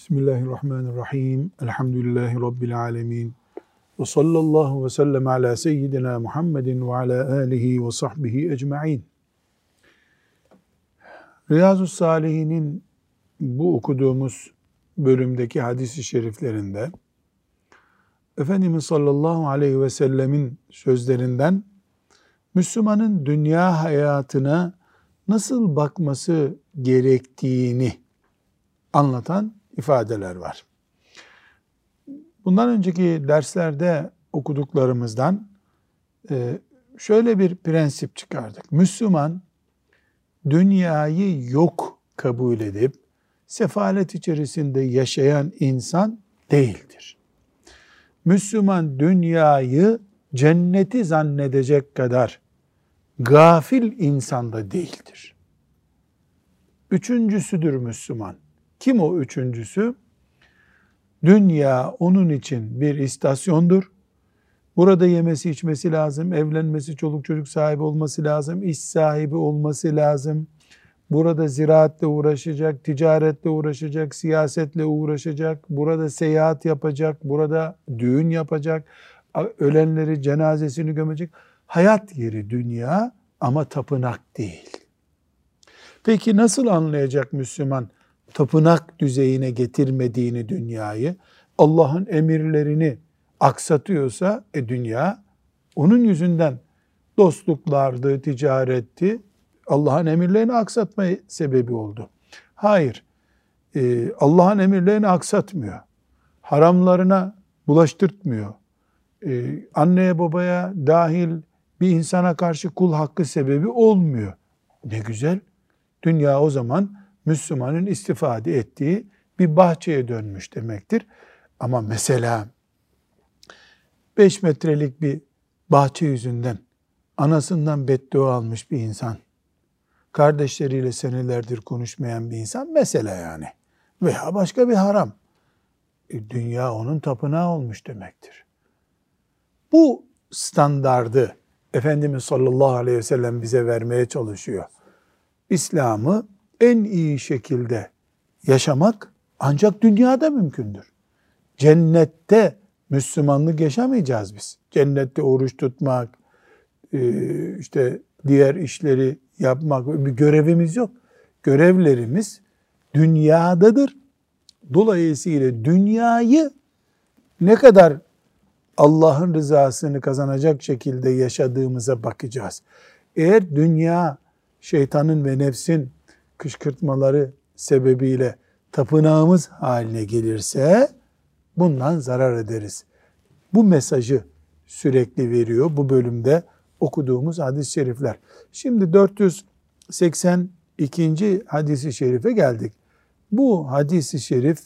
Bismillahirrahmanirrahim. Elhamdülillahi Rabbil alemin. Ve sallallahu ve sellem ala seyyidina Muhammedin ve ala alihi ve sahbihi ecma'in. Riyazu Salihinin bu okuduğumuz bölümdeki hadis-i şeriflerinde Efendimiz sallallahu aleyhi ve sellemin sözlerinden Müslümanın dünya hayatına nasıl bakması gerektiğini anlatan ifadeler var. Bundan önceki derslerde okuduklarımızdan e, şöyle bir prensip çıkardık. Müslüman dünyayı yok kabul edip sefalet içerisinde yaşayan insan değildir. Müslüman dünyayı cenneti zannedecek kadar gafil insanda değildir. Üçüncüsüdür Müslüman. Kim o üçüncüsü? Dünya onun için bir istasyondur. Burada yemesi içmesi lazım, evlenmesi, çoluk çocuk sahibi olması lazım, iş sahibi olması lazım. Burada ziraatle uğraşacak, ticaretle uğraşacak, siyasetle uğraşacak, burada seyahat yapacak, burada düğün yapacak, ölenleri cenazesini gömecek. Hayat yeri dünya ama tapınak değil. Peki nasıl anlayacak Müslüman tapınak düzeyine getirmediğini dünyayı, Allah'ın emirlerini aksatıyorsa e dünya onun yüzünden dostluklardı, ticaretti, Allah'ın emirlerini aksatma sebebi oldu. Hayır, e, Allah'ın emirlerini aksatmıyor. Haramlarına bulaştırtmıyor. E, anneye babaya dahil bir insana karşı kul hakkı sebebi olmuyor. Ne güzel. Dünya o zaman Müslümanın istifade ettiği bir bahçeye dönmüş demektir. Ama mesela 5 metrelik bir bahçe yüzünden anasından beddua almış bir insan, kardeşleriyle senelerdir konuşmayan bir insan mesela yani veya başka bir haram. E, dünya onun tapınağı olmuş demektir. Bu standardı Efendimiz sallallahu aleyhi ve sellem bize vermeye çalışıyor. İslam'ı en iyi şekilde yaşamak ancak dünyada mümkündür. Cennette Müslümanlık yaşamayacağız biz. Cennette oruç tutmak, e, işte diğer işleri yapmak bir görevimiz yok. Görevlerimiz dünyadadır. Dolayısıyla dünyayı ne kadar Allah'ın rızasını kazanacak şekilde yaşadığımıza bakacağız. Eğer dünya şeytanın ve nefsin kışkırtmaları sebebiyle tapınağımız haline gelirse bundan zarar ederiz. Bu mesajı sürekli veriyor bu bölümde okuduğumuz hadis-i şerifler. Şimdi 482. hadisi şerife geldik. Bu hadisi şerif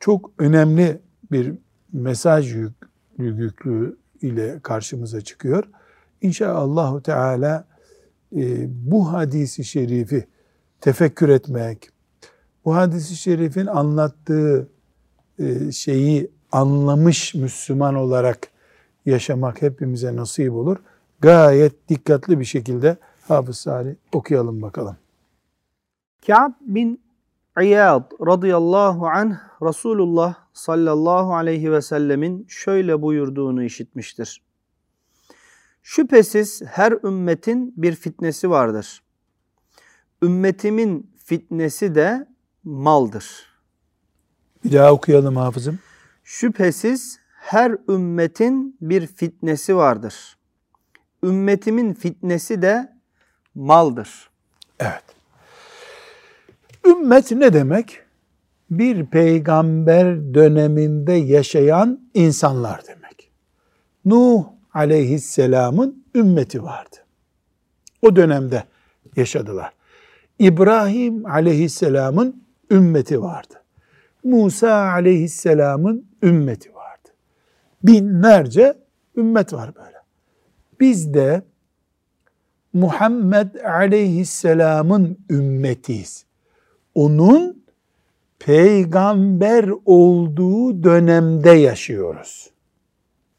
çok önemli bir mesaj yük, yüklü ile karşımıza çıkıyor. İnşallah Teala e, bu hadisi şerifi tefekkür etmek, bu hadisi şerifin anlattığı e, şeyi anlamış Müslüman olarak yaşamak hepimize nasip olur. Gayet dikkatli bir şekilde Hafız Salih okuyalım bakalım. Ka'b bin İyad radıyallahu anh Resulullah sallallahu aleyhi ve sellemin şöyle buyurduğunu işitmiştir. Şüphesiz her ümmetin bir fitnesi vardır. Ümmetimin fitnesi de maldır. Bir daha okuyalım hafızım. Şüphesiz her ümmetin bir fitnesi vardır. Ümmetimin fitnesi de maldır. Evet. Ümmet ne demek? Bir peygamber döneminde yaşayan insanlar demek. Nuh aleyhisselamın ümmeti vardı. O dönemde yaşadılar. İbrahim aleyhisselamın ümmeti vardı. Musa aleyhisselamın ümmeti vardı. Binlerce ümmet var böyle. Biz de Muhammed aleyhisselamın ümmetiyiz. Onun peygamber olduğu dönemde yaşıyoruz.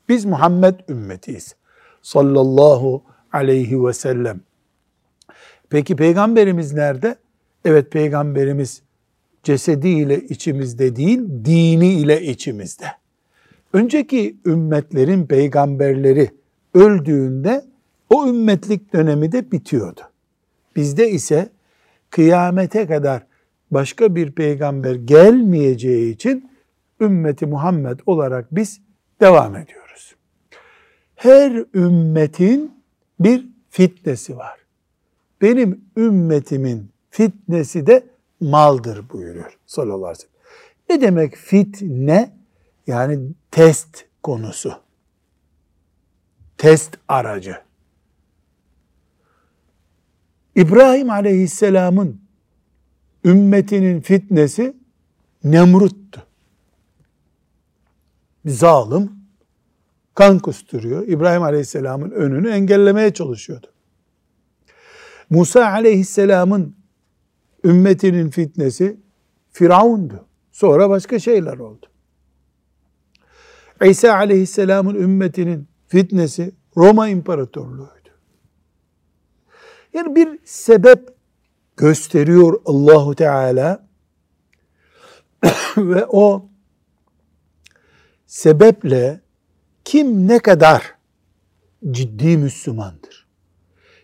Biz Muhammed ümmetiyiz. Sallallahu aleyhi ve sellem. Peki peygamberimiz nerede? Evet peygamberimiz cesediyle içimizde değil, dini ile içimizde. Önceki ümmetlerin peygamberleri öldüğünde o ümmetlik dönemi de bitiyordu. Bizde ise kıyamete kadar başka bir peygamber gelmeyeceği için ümmeti Muhammed olarak biz devam ediyoruz. Her ümmetin bir fitnesi var. Benim ümmetimin fitnesi de maldır buyuruyor sallallahu aleyhi ve sellem. Ne demek fitne? Yani test konusu. Test aracı. İbrahim aleyhisselamın ümmetinin fitnesi Nemrut'tu. Bir zalim kan kusturuyor. İbrahim aleyhisselamın önünü engellemeye çalışıyordu. Musa aleyhisselamın ümmetinin fitnesi Firavundu. Sonra başka şeyler oldu. İsa aleyhisselamın ümmetinin fitnesi Roma İmparatorluğu'ydu. Yani bir sebep gösteriyor Allahu Teala ve o sebeple kim ne kadar ciddi Müslümandır?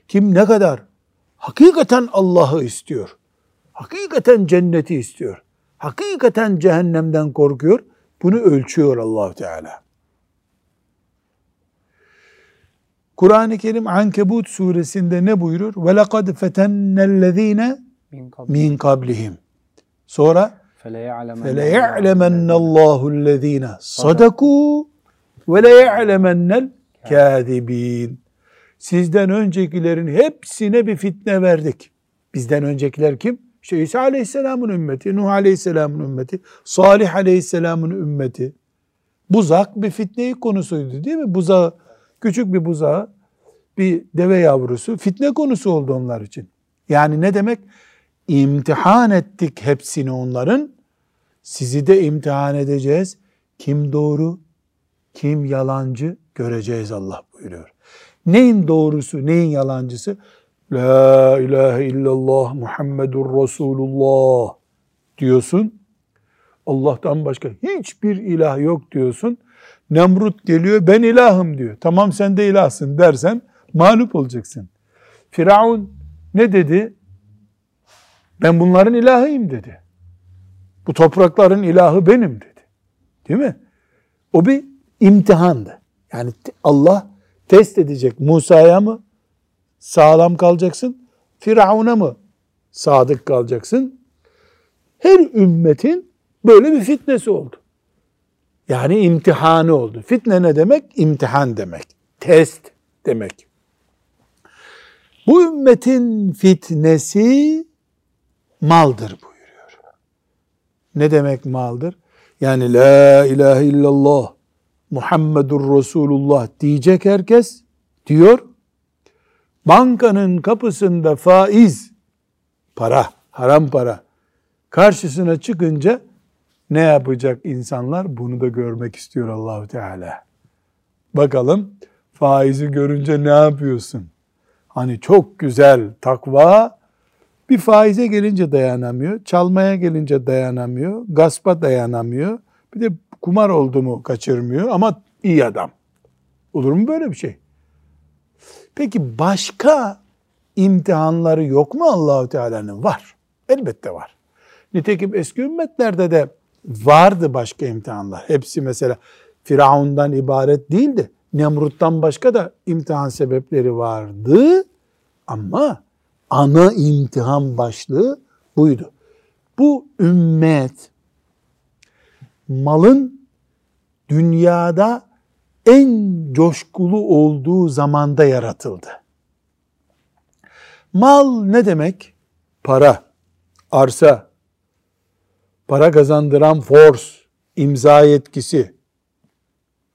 Kim ne kadar hakikaten Allah'ı istiyor? Hakikaten cenneti istiyor? Hakikaten cehennemden korkuyor? Bunu ölçüyor Allah Teala. Kur'an-ı Kerim Ankebut suresinde ne buyurur? Ve lekad fetennellezine min kablihim. Sonra فَلَيَعْلَمَنَّ اللّٰهُ الَّذ۪ينَ صَدَقُوا وَلَيَعْلَمَنَّ الْكَاذِب۪ينَ Sizden öncekilerin hepsine bir fitne verdik. Bizden öncekiler kim? İşte İsa Aleyhisselam'ın ümmeti, Nuh Aleyhisselam'ın ümmeti, Salih Aleyhisselam'ın ümmeti. Buzak bir fitneyi konusuydu değil mi? Buzağı, küçük bir buzağı, bir deve yavrusu fitne konusu oldu onlar için. Yani ne demek? İmtihan ettik hepsini onların. Sizi de imtihan edeceğiz. Kim doğru, kim yalancı göreceğiz Allah buyuruyor. Neyin doğrusu, neyin yalancısı? La ilahe illallah Muhammedur Resulullah diyorsun. Allah'tan başka hiçbir ilah yok diyorsun. Nemrut geliyor ben ilahım diyor. Tamam sen de ilahsın dersen mağlup olacaksın. Firavun ne dedi? Ben bunların ilahıyım dedi. Bu toprakların ilahı benim dedi. Değil mi? O bir imtihandı. Yani Allah test edecek Musa'ya mı sağlam kalacaksın, Firavun'a mı sadık kalacaksın? Her ümmetin böyle bir fitnesi oldu. Yani imtihanı oldu. Fitne ne demek? İmtihan demek. Test demek. Bu ümmetin fitnesi maldır buyuruyor. Ne demek maldır? Yani la ilahe illallah Muhammedur Resulullah diyecek herkes diyor. Bankanın kapısında faiz para, haram para karşısına çıkınca ne yapacak insanlar? Bunu da görmek istiyor Allahu Teala. Bakalım faizi görünce ne yapıyorsun? Hani çok güzel takva bir faize gelince dayanamıyor, çalmaya gelince dayanamıyor, gaspa dayanamıyor. Bir de kumar oldu mu kaçırmıyor ama iyi adam. Olur mu böyle bir şey? Peki başka imtihanları yok mu Allahu Teala'nın? Var. Elbette var. Nitekim eski ümmetlerde de vardı başka imtihanlar. Hepsi mesela Firavundan ibaret değildi. Nemrut'tan başka da imtihan sebepleri vardı. Ama ana imtihan başlığı buydu. Bu ümmet malın dünyada en coşkulu olduğu zamanda yaratıldı. Mal ne demek? Para, arsa, para kazandıran force, imza yetkisi,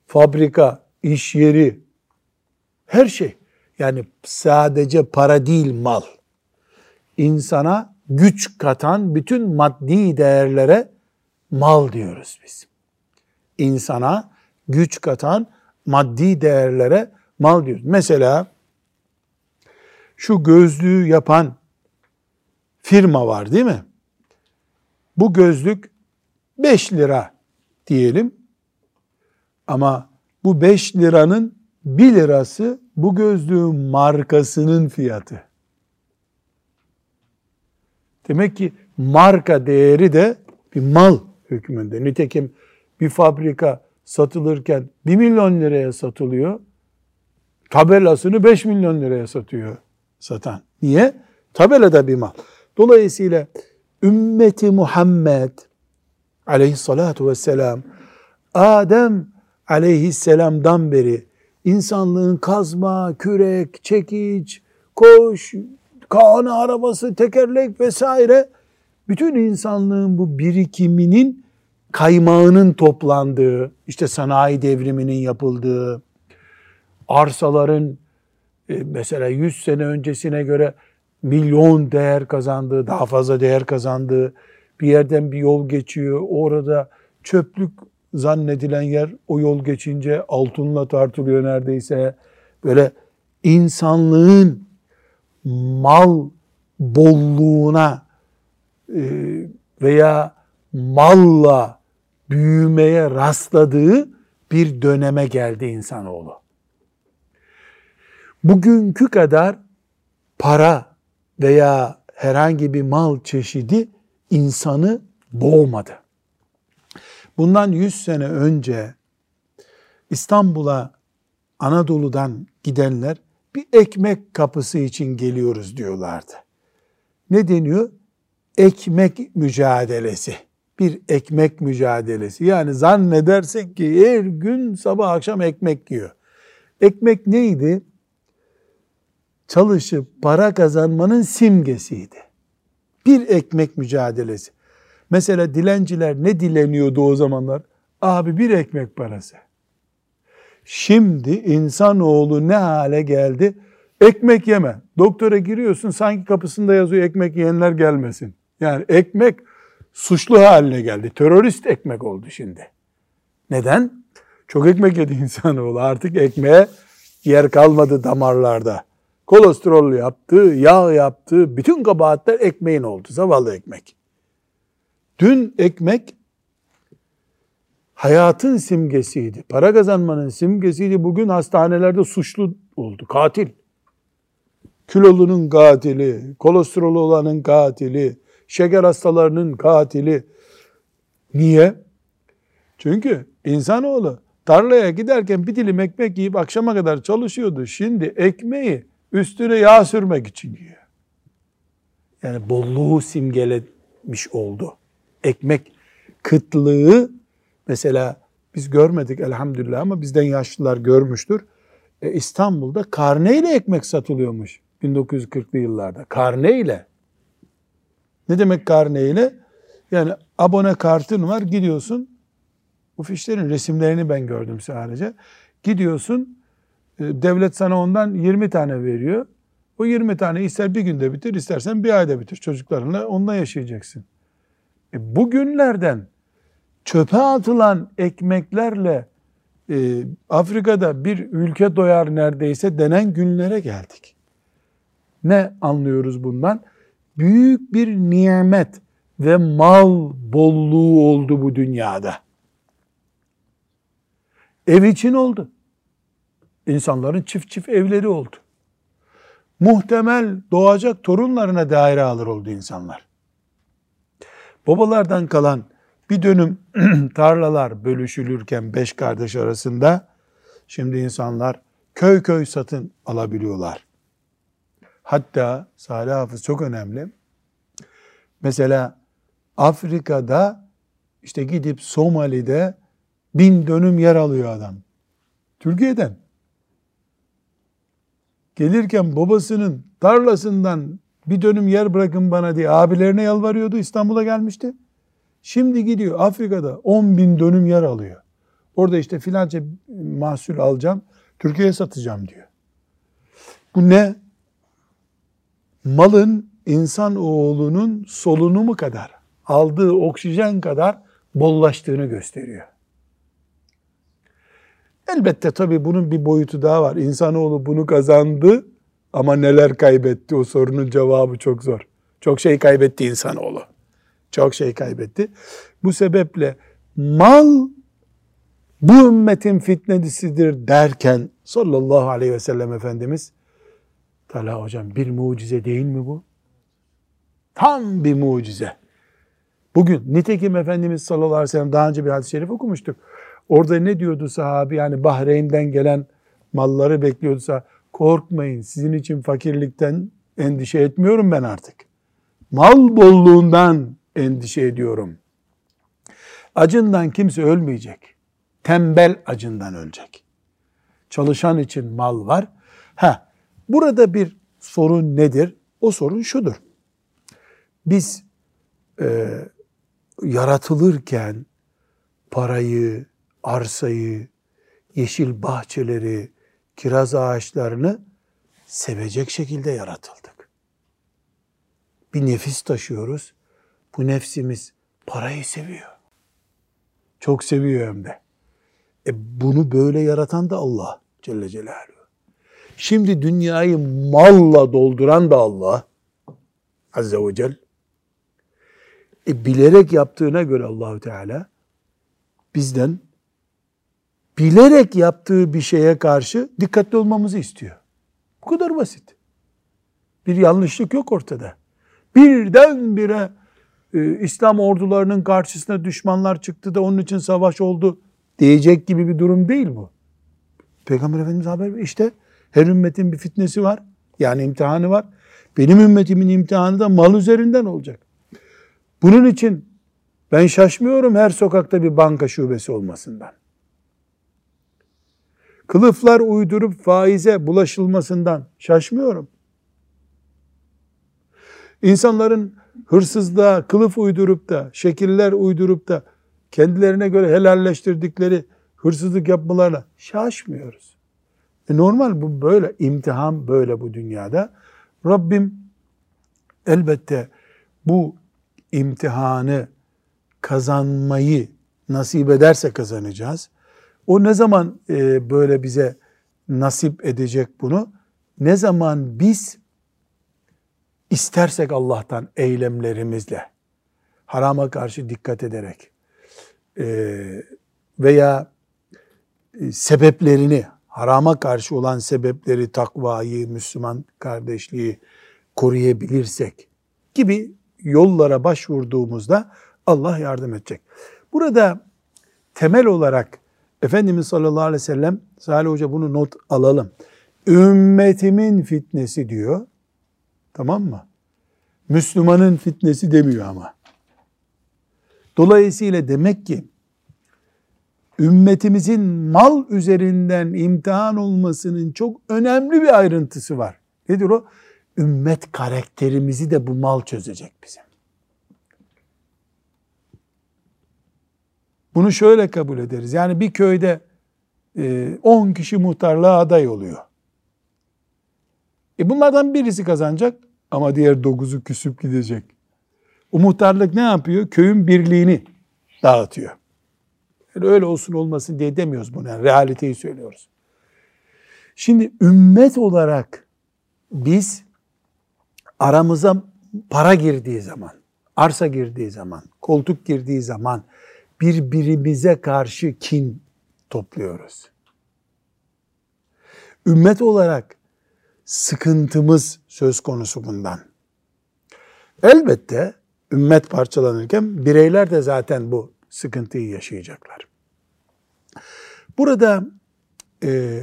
fabrika, iş yeri, her şey. Yani sadece para değil mal. İnsana güç katan bütün maddi değerlere mal diyoruz biz. İnsana güç katan maddi değerlere mal diyoruz. Mesela şu gözlüğü yapan firma var değil mi? Bu gözlük 5 lira diyelim. Ama bu 5 liranın 1 lirası bu gözlüğün markasının fiyatı. Demek ki marka değeri de bir mal hükmünde. Nitekim bir fabrika satılırken 1 milyon liraya satılıyor. Tabelasını 5 milyon liraya satıyor satan. Niye? Tabela da bir mal. Dolayısıyla ümmeti Muhammed aleyhissalatu vesselam Adem aleyhisselamdan beri insanlığın kazma, kürek, çekiç, koş, kahane arabası, tekerlek vesaire bütün insanlığın bu birikiminin kaymağının toplandığı, işte sanayi devriminin yapıldığı, arsaların e, mesela 100 sene öncesine göre milyon değer kazandığı, daha fazla değer kazandığı bir yerden bir yol geçiyor. Orada çöplük zannedilen yer o yol geçince altınla tartılıyor neredeyse. Böyle insanlığın mal bolluğuna veya malla büyümeye rastladığı bir döneme geldi insanoğlu. Bugünkü kadar para veya herhangi bir mal çeşidi insanı boğmadı. Bundan 100 sene önce İstanbul'a Anadolu'dan gidenler bir ekmek kapısı için geliyoruz diyorlardı. Ne deniyor? Ekmek mücadelesi. Bir ekmek mücadelesi. Yani zannedersin ki her gün sabah akşam ekmek yiyor. Ekmek neydi? Çalışıp para kazanmanın simgesiydi. Bir ekmek mücadelesi. Mesela dilenciler ne dileniyordu o zamanlar? Abi bir ekmek parası. Şimdi insanoğlu ne hale geldi? Ekmek yeme. Doktora giriyorsun sanki kapısında yazıyor ekmek yiyenler gelmesin. Yani ekmek suçlu haline geldi. Terörist ekmek oldu şimdi. Neden? Çok ekmek yedi insanoğlu. Artık ekmeğe yer kalmadı damarlarda. Kolesterol yaptı, yağ yaptı. Bütün kabahatler ekmeğin oldu. Zavallı ekmek. Dün ekmek hayatın simgesiydi. Para kazanmanın simgesiydi. Bugün hastanelerde suçlu oldu. Katil. Kilolunun katili, kolesterolü olanın katili, şeker hastalarının katili. Niye? Çünkü insanoğlu tarlaya giderken bir dilim ekmek yiyip akşama kadar çalışıyordu. Şimdi ekmeği üstüne yağ sürmek için yiyor. Yani bolluğu simgelemiş oldu. Ekmek kıtlığı mesela biz görmedik elhamdülillah ama bizden yaşlılar görmüştür. E, İstanbul'da karneyle ekmek satılıyormuş 1940'lı yıllarda. Karneyle. Ne demek karneyle? Yani abone kartın var gidiyorsun. Bu fişlerin resimlerini ben gördüm sadece. Gidiyorsun e, devlet sana ondan 20 tane veriyor. O 20 tane ister bir günde bitir istersen bir ayda bitir. Çocuklarınla onunla yaşayacaksın. E, bugünlerden çöpe atılan ekmeklerle e, Afrika'da bir ülke doyar neredeyse denen günlere geldik. Ne anlıyoruz bundan? Büyük bir nimet ve mal bolluğu oldu bu dünyada. Ev için oldu. İnsanların çift çift evleri oldu. Muhtemel doğacak torunlarına daire alır oldu insanlar. Babalardan kalan bir dönüm tarlalar bölüşülürken beş kardeş arasında şimdi insanlar köy köy satın alabiliyorlar. Hatta Salih Hafız çok önemli. Mesela Afrika'da işte gidip Somali'de bin dönüm yer alıyor adam. Türkiye'den. Gelirken babasının tarlasından bir dönüm yer bırakın bana diye abilerine yalvarıyordu. İstanbul'a gelmişti. Şimdi gidiyor Afrika'da 10 bin dönüm yer alıyor. Orada işte filanca mahsul alacağım, Türkiye'ye satacağım diyor. Bu ne? Malın insan oğlunun solunumu kadar, aldığı oksijen kadar bollaştığını gösteriyor. Elbette tabii bunun bir boyutu daha var. İnsanoğlu bunu kazandı ama neler kaybetti o sorunun cevabı çok zor. Çok şey kaybetti insanoğlu. Çok şey kaybetti. Bu sebeple mal bu ümmetin fitnesidir derken sallallahu aleyhi ve sellem Efendimiz Talha hocam bir mucize değil mi bu? Tam bir mucize. Bugün nitekim Efendimiz sallallahu aleyhi ve sellem daha önce bir hadis-i şerif okumuştuk. Orada ne diyordu sahabi yani Bahreyn'den gelen malları bekliyorsa korkmayın sizin için fakirlikten endişe etmiyorum ben artık. Mal bolluğundan endişe ediyorum. Acından kimse ölmeyecek. Tembel acından ölecek. Çalışan için mal var. Ha, burada bir sorun nedir? O sorun şudur. Biz e, yaratılırken parayı, arsayı, yeşil bahçeleri, kiraz ağaçlarını sevecek şekilde yaratıldık. Bir nefis taşıyoruz. Bu nefsimiz parayı seviyor. Çok seviyor hem de. E bunu böyle yaratan da Allah Celle Celaluhu. Şimdi dünyayı malla dolduran da Allah Azze ve Celle. E bilerek yaptığına göre Allahü Teala bizden bilerek yaptığı bir şeye karşı dikkatli olmamızı istiyor. Bu kadar basit. Bir yanlışlık yok ortada. Birdenbire e, İslam ordularının karşısına düşmanlar çıktı da onun için savaş oldu diyecek gibi bir durum değil bu. Peygamber Efendimiz haber işte her ümmetin bir fitnesi var. Yani imtihanı var. Benim ümmetimin imtihanı da mal üzerinden olacak. Bunun için ben şaşmıyorum her sokakta bir banka şubesi olmasından. Kılıflar uydurup faize bulaşılmasından şaşmıyorum. İnsanların hırsızlığa kılıf uydurup da, şekiller uydurup da kendilerine göre helalleştirdikleri hırsızlık yapmalarına şaşmıyoruz. E normal bu böyle, imtihan böyle bu dünyada. Rabbim elbette bu imtihanı kazanmayı nasip ederse kazanacağız. O ne zaman e, böyle bize nasip edecek bunu? Ne zaman biz istersek Allah'tan eylemlerimizle, harama karşı dikkat ederek e, veya e, sebeplerini, harama karşı olan sebepleri, takvayı, Müslüman kardeşliği koruyabilirsek gibi yollara başvurduğumuzda Allah yardım edecek. Burada temel olarak Efendimiz sallallahu aleyhi ve sellem, Salih Hoca bunu not alalım. Ümmetimin fitnesi diyor. Tamam mı? Müslümanın fitnesi demiyor ama. Dolayısıyla demek ki ümmetimizin mal üzerinden imtihan olmasının çok önemli bir ayrıntısı var. Nedir o? Ümmet karakterimizi de bu mal çözecek bize. Bunu şöyle kabul ederiz. Yani bir köyde 10 e, kişi muhtarlığa aday oluyor. E bunlardan birisi kazanacak ama diğer 9'u küsüp gidecek. O muhtarlık ne yapıyor? Köyün birliğini dağıtıyor. Yani öyle olsun olmasın diye demiyoruz bunu. Yani realiteyi söylüyoruz. Şimdi ümmet olarak biz aramıza para girdiği zaman, arsa girdiği zaman, koltuk girdiği zaman birbirimize karşı kin topluyoruz. Ümmet olarak sıkıntımız söz konusu bundan. Elbette ümmet parçalanırken bireyler de zaten bu sıkıntıyı yaşayacaklar. Burada e,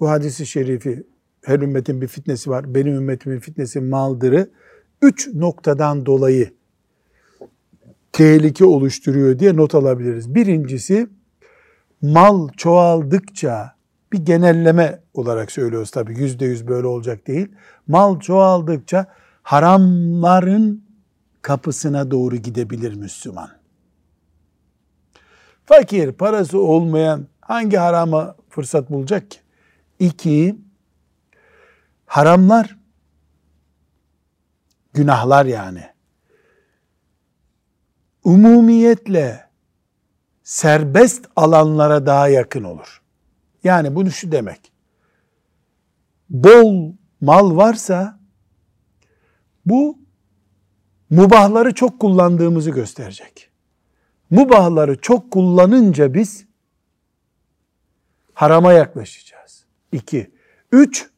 bu hadisi şerifi her ümmetin bir fitnesi var. Benim ümmetimin fitnesi maldırı. Üç noktadan dolayı tehlike oluşturuyor diye not alabiliriz. Birincisi mal çoğaldıkça bir genelleme olarak söylüyoruz tabi yüzde yüz böyle olacak değil. Mal çoğaldıkça haramların kapısına doğru gidebilir Müslüman. Fakir, parası olmayan hangi harama fırsat bulacak ki? İki, haramlar, günahlar yani umumiyetle serbest alanlara daha yakın olur. Yani bunu şu demek. Bol mal varsa bu mubahları çok kullandığımızı gösterecek. Mubahları çok kullanınca biz harama yaklaşacağız. İki. Üç,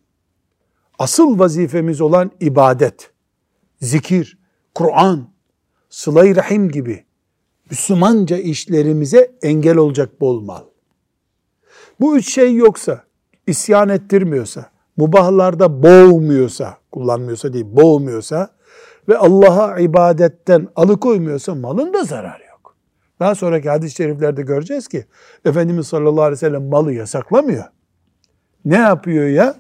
asıl vazifemiz olan ibadet, zikir, Kur'an, sıla rahim gibi Müslümanca işlerimize engel olacak bol mal. Bu üç şey yoksa, isyan ettirmiyorsa, mubahlarda boğmuyorsa, kullanmıyorsa değil, boğmuyorsa ve Allah'a ibadetten alıkoymuyorsa malın da zararı. Daha sonraki hadis-i şeriflerde göreceğiz ki Efendimiz sallallahu aleyhi ve sellem malı yasaklamıyor. Ne yapıyor ya?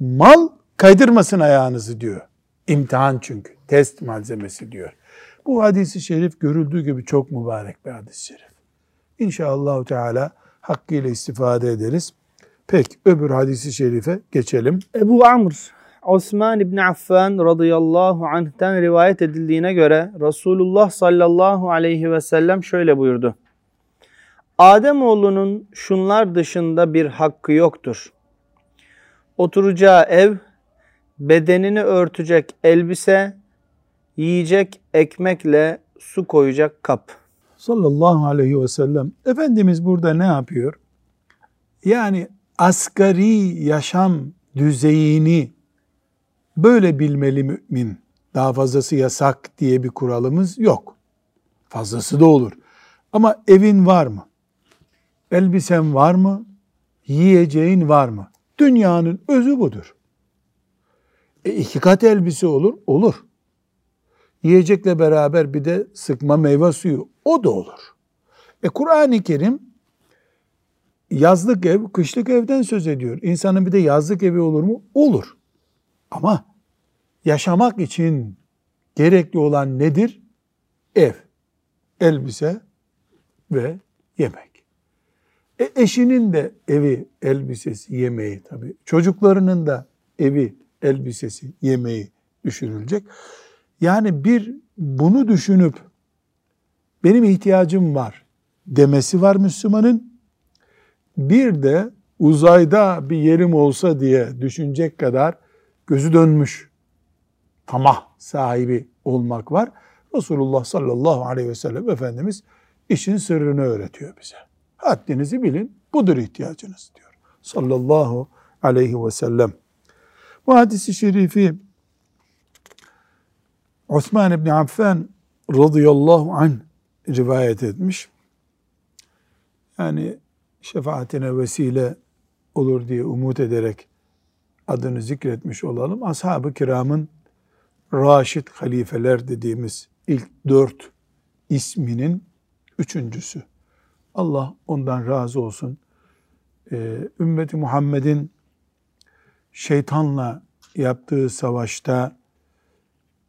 Mal kaydırmasın ayağınızı diyor. İmtihan çünkü. Test malzemesi diyor. Bu hadisi şerif görüldüğü gibi çok mübarek bir hadis-i şerif. İnşallah Teala hakkıyla istifade ederiz. Peki öbür hadisi şerife geçelim. Ebu Amr Osman İbni Affan radıyallahu anh'ten rivayet edildiğine göre Resulullah sallallahu aleyhi ve sellem şöyle buyurdu. Ademoğlunun şunlar dışında bir hakkı yoktur. Oturacağı ev, bedenini örtecek elbise, yiyecek ekmekle su koyacak kap. Sallallahu aleyhi ve sellem. Efendimiz burada ne yapıyor? Yani asgari yaşam düzeyini böyle bilmeli mümin. Daha fazlası yasak diye bir kuralımız yok. Fazlası da olur. Ama evin var mı? Elbisen var mı? Yiyeceğin var mı? Dünyanın özü budur. E iki kat elbise olur, olur. Yiyecekle beraber bir de sıkma meyve suyu, o da olur. E Kur'an-ı Kerim yazlık ev, kışlık evden söz ediyor. İnsanın bir de yazlık evi olur mu? Olur. Ama yaşamak için gerekli olan nedir? Ev, elbise ve yemek. E eşinin de evi, elbisesi, yemeği tabii. Çocuklarının da evi, elbisesi, yemeği düşürülecek. Yani bir bunu düşünüp benim ihtiyacım var demesi var Müslümanın. Bir de uzayda bir yerim olsa diye düşünecek kadar gözü dönmüş tamah sahibi olmak var. Resulullah sallallahu aleyhi ve sellem Efendimiz işin sırrını öğretiyor bize. Haddinizi bilin, budur ihtiyacınız diyor. Sallallahu aleyhi ve sellem. Bu hadisi şerifi Osman İbni Affan radıyallahu anh rivayet etmiş. Yani şefaatine vesile olur diye umut ederek adını zikretmiş olalım. Ashab-ı kiramın Raşid halifeler dediğimiz ilk dört isminin üçüncüsü. Allah ondan razı olsun. Ee, ümmeti Muhammed'in şeytanla yaptığı savaşta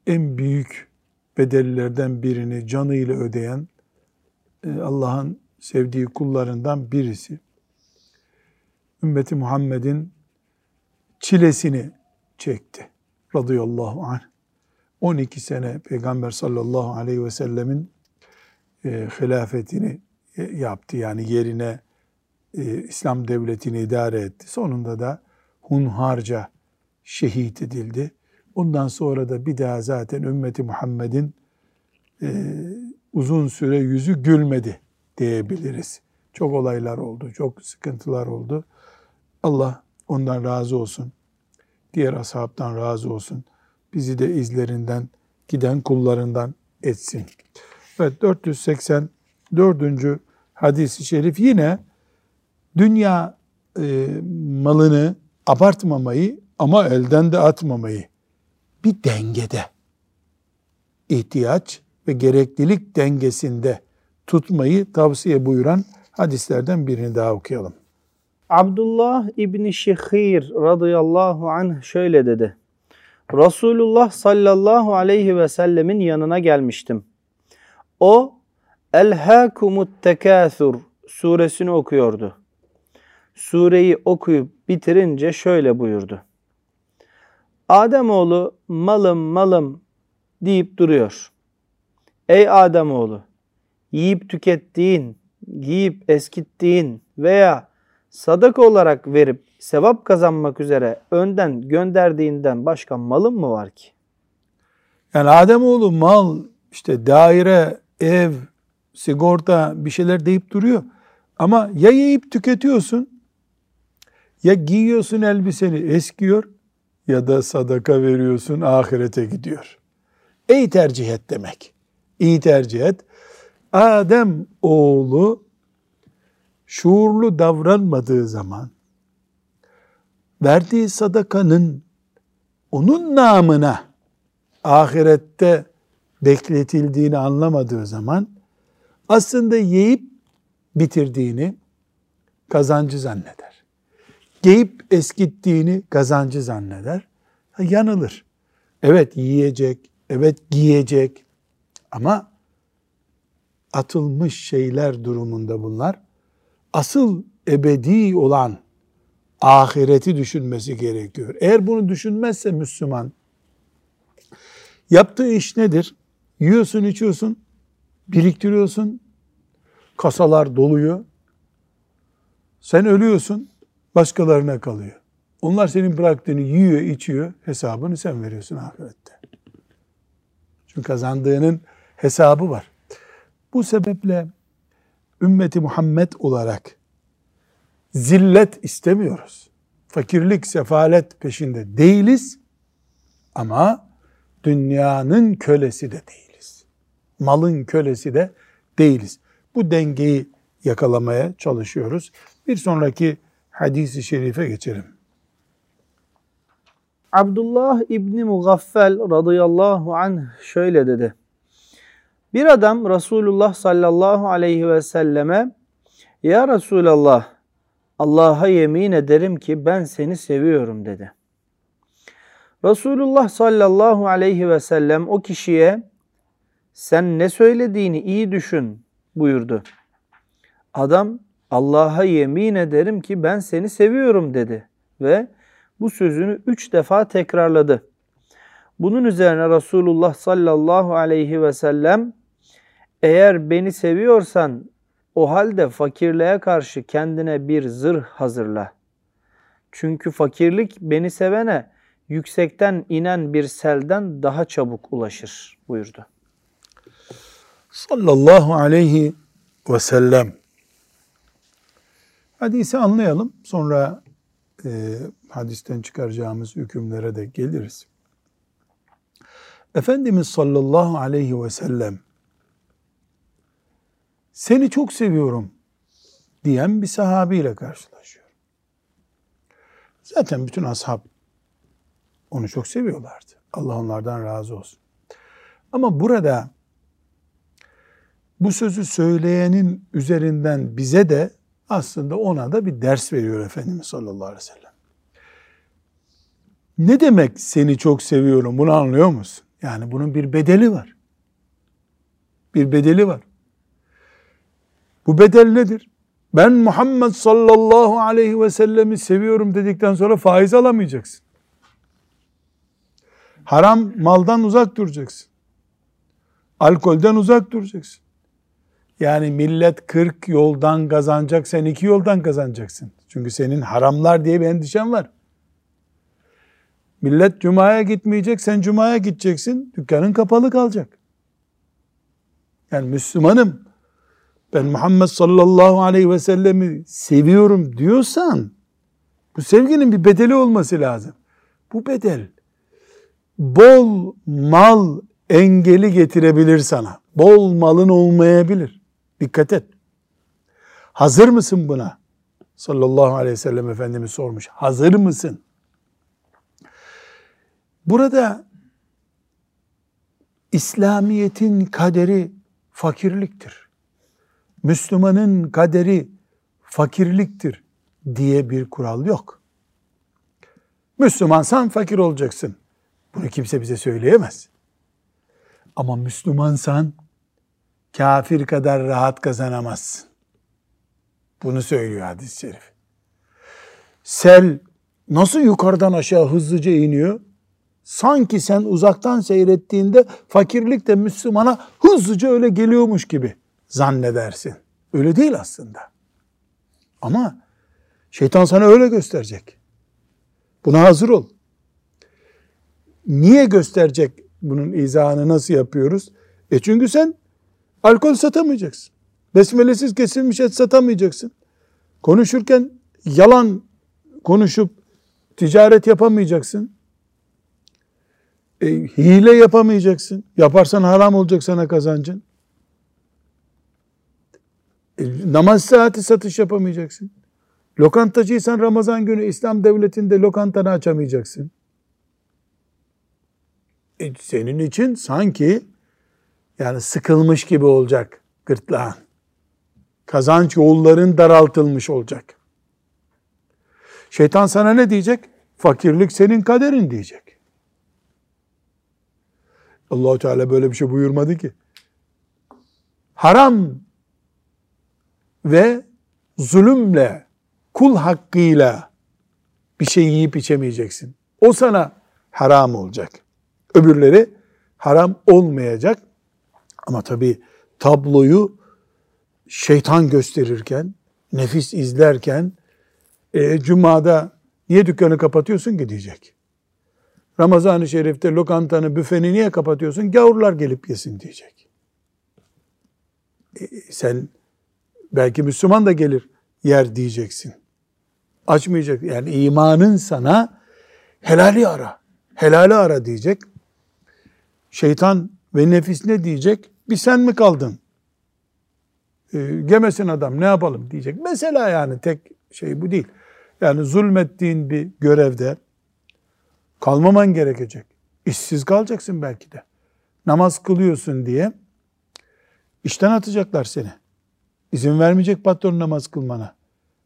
en büyük bedellerden birini canıyla ödeyen e, Allah'ın sevdiği kullarından birisi. Ümmeti Muhammed'in çilesini çekti. Radıyallahu anh. 12 sene Peygamber sallallahu aleyhi ve sellemin e, hilafetini e, yaptı. Yani yerine e, İslam devletini idare etti. Sonunda da hunharca şehit edildi. Ondan sonra da bir daha zaten ümmeti Muhammed'in e, uzun süre yüzü gülmedi diyebiliriz. Çok olaylar oldu, çok sıkıntılar oldu. Allah ondan razı olsun. Diğer ashabtan razı olsun. Bizi de izlerinden giden kullarından etsin. Evet 484. hadisi şerif yine dünya e, malını abartmamayı ama elden de atmamayı bir dengede ihtiyaç ve gereklilik dengesinde tutmayı tavsiye buyuran hadislerden birini daha okuyalım. Abdullah İbni Şihir radıyallahu anh şöyle dedi. Resulullah sallallahu aleyhi ve sellemin yanına gelmiştim. O Elhâkumut tekâthur suresini okuyordu. Sureyi okuyup bitirince şöyle buyurdu. Ademoğlu malım malım deyip duruyor. Ey Ademoğlu yiyip tükettiğin, giyip eskittiğin veya sadaka olarak verip sevap kazanmak üzere önden gönderdiğinden başka malın mı var ki? Yani Ademoğlu mal, işte daire, ev, sigorta bir şeyler deyip duruyor. Ama ya yiyip tüketiyorsun, ya giyiyorsun elbiseni eskiyor ya da sadaka veriyorsun ahirete gidiyor. İyi tercih et demek. İyi tercih et. Adem oğlu şuurlu davranmadığı zaman verdiği sadakanın onun namına ahirette bekletildiğini anlamadığı zaman aslında yiyip bitirdiğini kazancı zanneder. Giyip eskittiğini kazancı zanneder. Yanılır. Evet yiyecek, evet giyecek ama atılmış şeyler durumunda bunlar. Asıl ebedi olan ahireti düşünmesi gerekiyor. Eğer bunu düşünmezse Müslüman, yaptığı iş nedir? Yiyorsun, içiyorsun, biriktiriyorsun, kasalar doluyor. Sen ölüyorsun, başkalarına kalıyor. Onlar senin bıraktığını yiyor, içiyor, hesabını sen veriyorsun ahirette. Çünkü kazandığının hesabı var. Bu sebeple ümmeti Muhammed olarak zillet istemiyoruz. Fakirlik, sefalet peşinde değiliz ama dünyanın kölesi de değiliz. Malın kölesi de değiliz. Bu dengeyi yakalamaya çalışıyoruz. Bir sonraki hadisi şerife geçelim. Abdullah İbni Mugaffel radıyallahu anh şöyle dedi. Bir adam Resulullah sallallahu aleyhi ve selleme Ya Resulallah Allah'a yemin ederim ki ben seni seviyorum dedi. Resulullah sallallahu aleyhi ve sellem o kişiye sen ne söylediğini iyi düşün buyurdu. Adam Allah'a yemin ederim ki ben seni seviyorum dedi ve bu sözünü üç defa tekrarladı. Bunun üzerine Resulullah sallallahu aleyhi ve sellem eğer beni seviyorsan o halde fakirliğe karşı kendine bir zırh hazırla. Çünkü fakirlik beni sevene yüksekten inen bir selden daha çabuk ulaşır buyurdu. Sallallahu aleyhi ve sellem. Hadisi anlayalım. Sonra e, hadisten çıkaracağımız hükümlere de geliriz. Efendimiz sallallahu aleyhi ve sellem seni çok seviyorum diyen bir sahabiyle karşılaşıyor. Zaten bütün ashab onu çok seviyorlardı. Allah onlardan razı olsun. Ama burada bu sözü söyleyenin üzerinden bize de aslında ona da bir ders veriyor Efendimiz sallallahu aleyhi ve sellem. Ne demek seni çok seviyorum bunu anlıyor musun? Yani bunun bir bedeli var. Bir bedeli var. Bu bedel nedir? Ben Muhammed sallallahu aleyhi ve sellemi seviyorum dedikten sonra faiz alamayacaksın. Haram maldan uzak duracaksın. Alkolden uzak duracaksın. Yani millet 40 yoldan kazanacak, sen iki yoldan kazanacaksın. Çünkü senin haramlar diye bir endişen var. Millet cumaya gitmeyecek, sen cumaya gideceksin, dükkanın kapalı kalacak. Yani Müslümanım, ben Muhammed sallallahu aleyhi ve sellemi seviyorum diyorsan, bu sevginin bir bedeli olması lazım. Bu bedel, bol mal engeli getirebilir sana. Bol malın olmayabilir. Dikkat et. Hazır mısın buna? Sallallahu aleyhi ve sellem Efendimiz sormuş. Hazır mısın? Burada İslamiyet'in kaderi fakirliktir. Müslümanın kaderi fakirliktir diye bir kural yok. Müslümansan fakir olacaksın. Bunu kimse bize söyleyemez. Ama Müslümansan kafir kadar rahat kazanamazsın. Bunu söylüyor hadis-i şerif. Sel nasıl yukarıdan aşağı hızlıca iniyor? Sanki sen uzaktan seyrettiğinde fakirlik de Müslümana hızlıca öyle geliyormuş gibi zannedersin. Öyle değil aslında. Ama şeytan sana öyle gösterecek. Buna hazır ol. Niye gösterecek bunun izahını nasıl yapıyoruz? E çünkü sen alkol satamayacaksın. Besmelesiz kesilmiş et satamayacaksın. Konuşurken yalan konuşup ticaret yapamayacaksın. E, hile yapamayacaksın. Yaparsan haram olacak sana kazancın. E, namaz saati satış yapamayacaksın. Lokantacıysan Ramazan günü İslam devletinde lokantanı açamayacaksın. E, senin için sanki yani sıkılmış gibi olacak gırtlağın. Kazanç yolların daraltılmış olacak. Şeytan sana ne diyecek? Fakirlik senin kaderin diyecek. Allah Teala böyle bir şey buyurmadı ki. Haram ve zulümle, kul hakkıyla bir şey yiyip içemeyeceksin. O sana haram olacak. Öbürleri haram olmayacak. Ama tabi tabloyu şeytan gösterirken, nefis izlerken, e, Cuma'da niye dükkanı kapatıyorsun ki diyecek. Ramazan-ı Şerif'te lokantanı, büfeni niye kapatıyorsun? Gavurlar gelip yesin diyecek. E, sen belki Müslüman da gelir yer diyeceksin. Açmayacak. Yani imanın sana helali ara. Helali ara diyecek. Şeytan ve nefis ne diyecek? Bir sen mi kaldın? E, gemesin adam ne yapalım diyecek. Mesela yani tek şey bu değil. Yani zulmettiğin bir görevde kalmaman gerekecek. İşsiz kalacaksın belki de. Namaz kılıyorsun diye işten atacaklar seni. İzin vermeyecek patron namaz kılmana.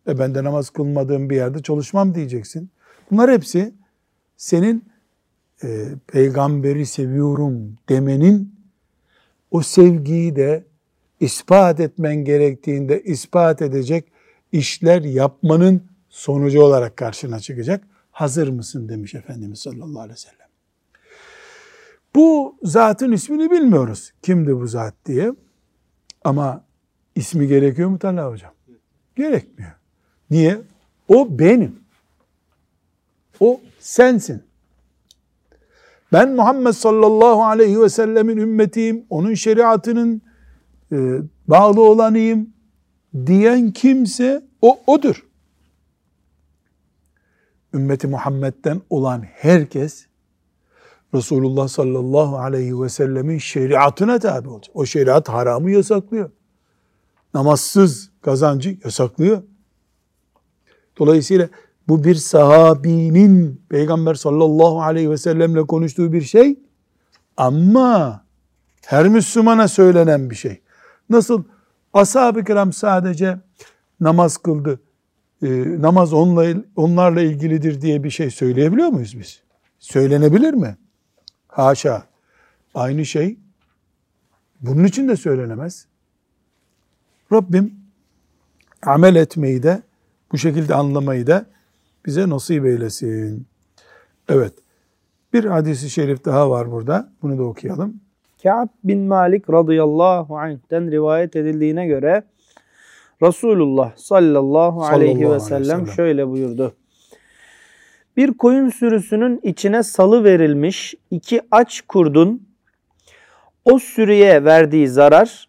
E ben de namaz kılmadığım bir yerde çalışmam diyeceksin. Bunlar hepsi senin e, peygamberi seviyorum demenin o sevgiyi de ispat etmen gerektiğinde ispat edecek işler yapmanın sonucu olarak karşına çıkacak. Hazır mısın demiş Efendimiz sallallahu aleyhi ve sellem. Bu zatın ismini bilmiyoruz. Kimdi bu zat diye. Ama ismi gerekiyor mu Talha hocam? Gerekmiyor. Niye? O benim. O sensin. Ben Muhammed sallallahu aleyhi ve sellemin ümmetiyim. Onun şeriatının e, bağlı olanıyım diyen kimse o odur. Ümmeti Muhammed'den olan herkes Resulullah sallallahu aleyhi ve sellemin şeriatına tabi olacak. O şeriat haramı yasaklıyor. Namazsız kazancı yasaklıyor. Dolayısıyla bu bir sahabinin Peygamber sallallahu aleyhi ve sellemle konuştuğu bir şey ama her Müslümana söylenen bir şey. Nasıl ashab-ı kiram sadece namaz kıldı, e, namaz onunla, onlarla ilgilidir diye bir şey söyleyebiliyor muyuz biz? Söylenebilir mi? Haşa. Aynı şey bunun için de söylenemez. Rabbim amel etmeyi de bu şekilde anlamayı da bize nasip eylesin. Evet. Bir hadisi şerif daha var burada. Bunu da okuyalım. Ka'b bin Malik radıyallahu anh'ten rivayet edildiğine göre Resulullah sallallahu, aleyhi ve sellem şöyle buyurdu. Bir koyun sürüsünün içine salı verilmiş iki aç kurdun o sürüye verdiği zarar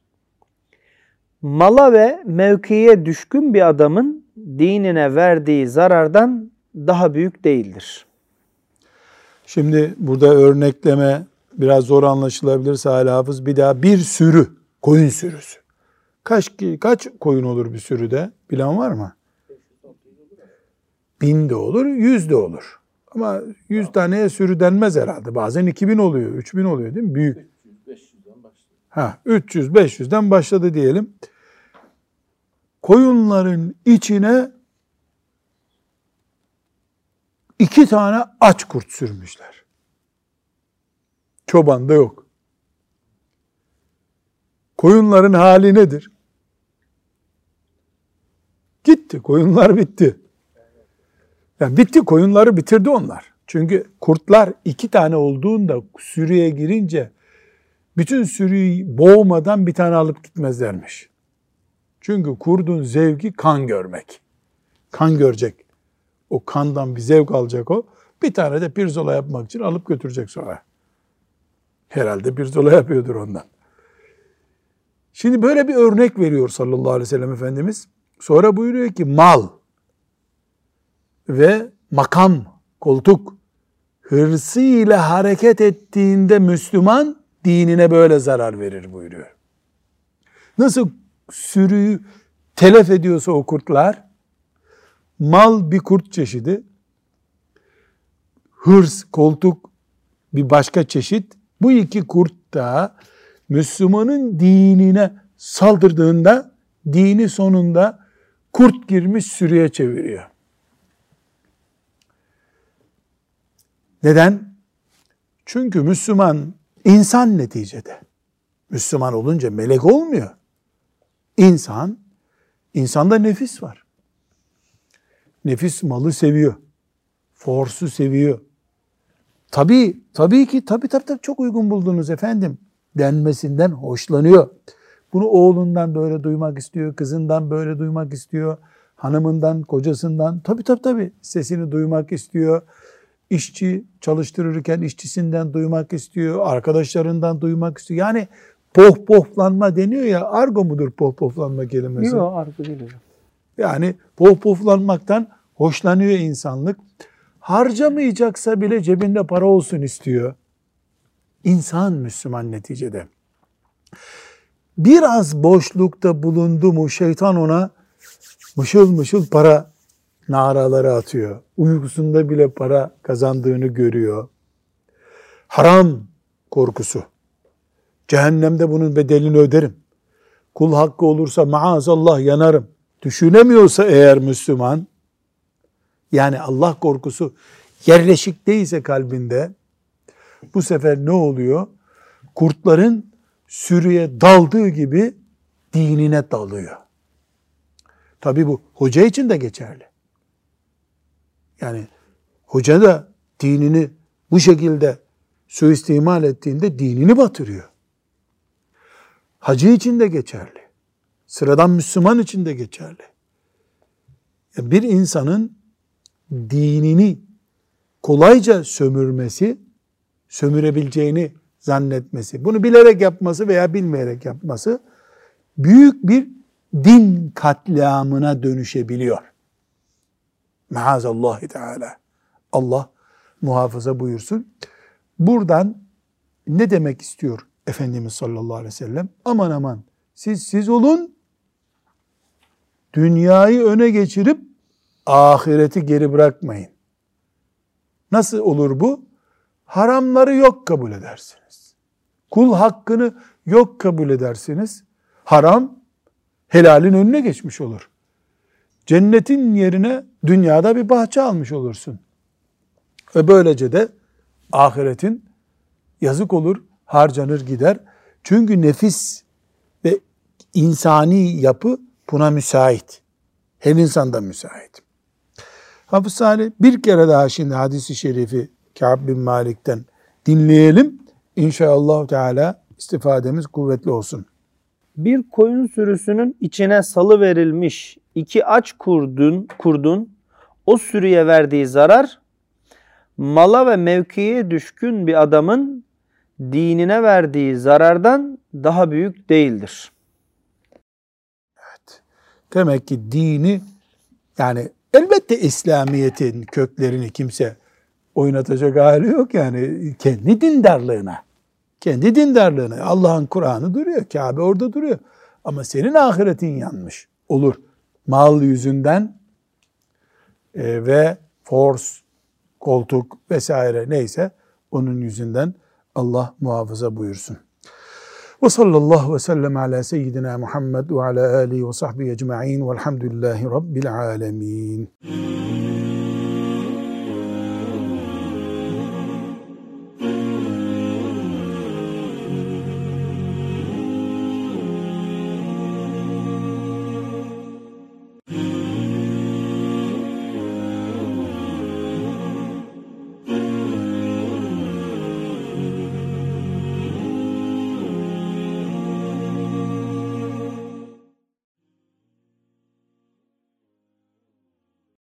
mala ve mevkiye düşkün bir adamın dinine verdiği zarardan daha büyük değildir. Şimdi burada örnekleme biraz zor anlaşılabilir Salih Hafız. Bir daha bir sürü, koyun sürüsü. Kaç, kaç koyun olur bir sürüde? Bilen var mı? Bin de olur, yüz de olur. Ama yüz taneye sürü denmez herhalde. Bazen iki bin oluyor, üç bin oluyor değil mi? Büyük. 300-500'den başladı. Ha, 300-500'den başladı diyelim koyunların içine iki tane aç kurt sürmüşler. Çoban da yok. Koyunların hali nedir? Gitti. Koyunlar bitti. Yani bitti. Koyunları bitirdi onlar. Çünkü kurtlar iki tane olduğunda sürüye girince bütün sürüyü boğmadan bir tane alıp gitmezlermiş. Çünkü kurdun zevki kan görmek. Kan görecek. O kandan bir zevk alacak o. Bir tane de pirzola yapmak için alıp götürecek sonra. Herhalde bir zola yapıyordur ondan. Şimdi böyle bir örnek veriyor sallallahu aleyhi ve sellem Efendimiz. Sonra buyuruyor ki mal ve makam, koltuk hırsıyla hareket ettiğinde Müslüman dinine böyle zarar verir buyuruyor. Nasıl sürüyü telef ediyorsa o kurtlar, mal bir kurt çeşidi, hırs, koltuk bir başka çeşit, bu iki kurt da Müslümanın dinine saldırdığında dini sonunda kurt girmiş sürüye çeviriyor. Neden? Çünkü Müslüman insan neticede. Müslüman olunca melek olmuyor. İnsan, insanda nefis var. Nefis malı seviyor. Forsu seviyor. Tabii, tabii ki, tabii tabii, tabii çok uygun buldunuz efendim denmesinden hoşlanıyor. Bunu oğlundan böyle duymak istiyor, kızından böyle duymak istiyor, hanımından, kocasından tabii tabii tabii sesini duymak istiyor. İşçi çalıştırırken işçisinden duymak istiyor, arkadaşlarından duymak istiyor. Yani pohpohlanma deniyor ya, argo mudur pohpohlanma kelimesi? Yok argo değil hocam. Yani pohpohlanmaktan hoşlanıyor insanlık. Harcamayacaksa bile cebinde para olsun istiyor. İnsan Müslüman neticede. Biraz boşlukta bulundu mu şeytan ona mışıl mışıl para naraları atıyor. Uykusunda bile para kazandığını görüyor. Haram korkusu. Cehennemde bunun bedelini öderim. Kul hakkı olursa maazallah yanarım. Düşünemiyorsa eğer Müslüman, yani Allah korkusu yerleşik değilse kalbinde, bu sefer ne oluyor? Kurtların sürüye daldığı gibi dinine dalıyor. Tabi bu hoca için de geçerli. Yani hoca da dinini bu şekilde suistimal ettiğinde dinini batırıyor. Hacı için de geçerli. Sıradan Müslüman için de geçerli. Bir insanın dinini kolayca sömürmesi, sömürebileceğini zannetmesi, bunu bilerek yapması veya bilmeyerek yapması büyük bir din katliamına dönüşebiliyor. Maazallahi Teala. Allah muhafaza buyursun. Buradan ne demek istiyor Efendimiz sallallahu aleyhi ve sellem? Aman aman siz siz olun, dünyayı öne geçirip ahireti geri bırakmayın. Nasıl olur bu? Haramları yok kabul edersiniz. Kul hakkını yok kabul edersiniz. Haram helalin önüne geçmiş olur. Cennetin yerine dünyada bir bahçe almış olursun. Ve böylece de ahiretin yazık olur, harcanır gider. Çünkü nefis ve insani yapı buna müsait. Her insanda müsait. Hafız Salih bir kere daha şimdi hadisi şerifi Kâb bin Malik'ten dinleyelim. İnşallah Teala istifademiz kuvvetli olsun. Bir koyun sürüsünün içine salı verilmiş iki aç kurdun, kurdun o sürüye verdiği zarar mala ve mevkiye düşkün bir adamın dinine verdiği zarardan daha büyük değildir. Evet. Demek ki dini yani elbette İslamiyet'in köklerini kimse oynatacak hali yok yani kendi dindarlığına. Kendi dindarlığına. Allah'ın Kur'an'ı duruyor. Kabe orada duruyor. Ama senin ahiretin yanmış olur. Mal yüzünden e, ve force, koltuk vesaire neyse onun yüzünden Allah muhafaza buyursun. Ve sallallahu ve sellem ala seyyidina Muhammed ve ala alihi ve sahbihi ecma'in velhamdülillahi rabbil alemin.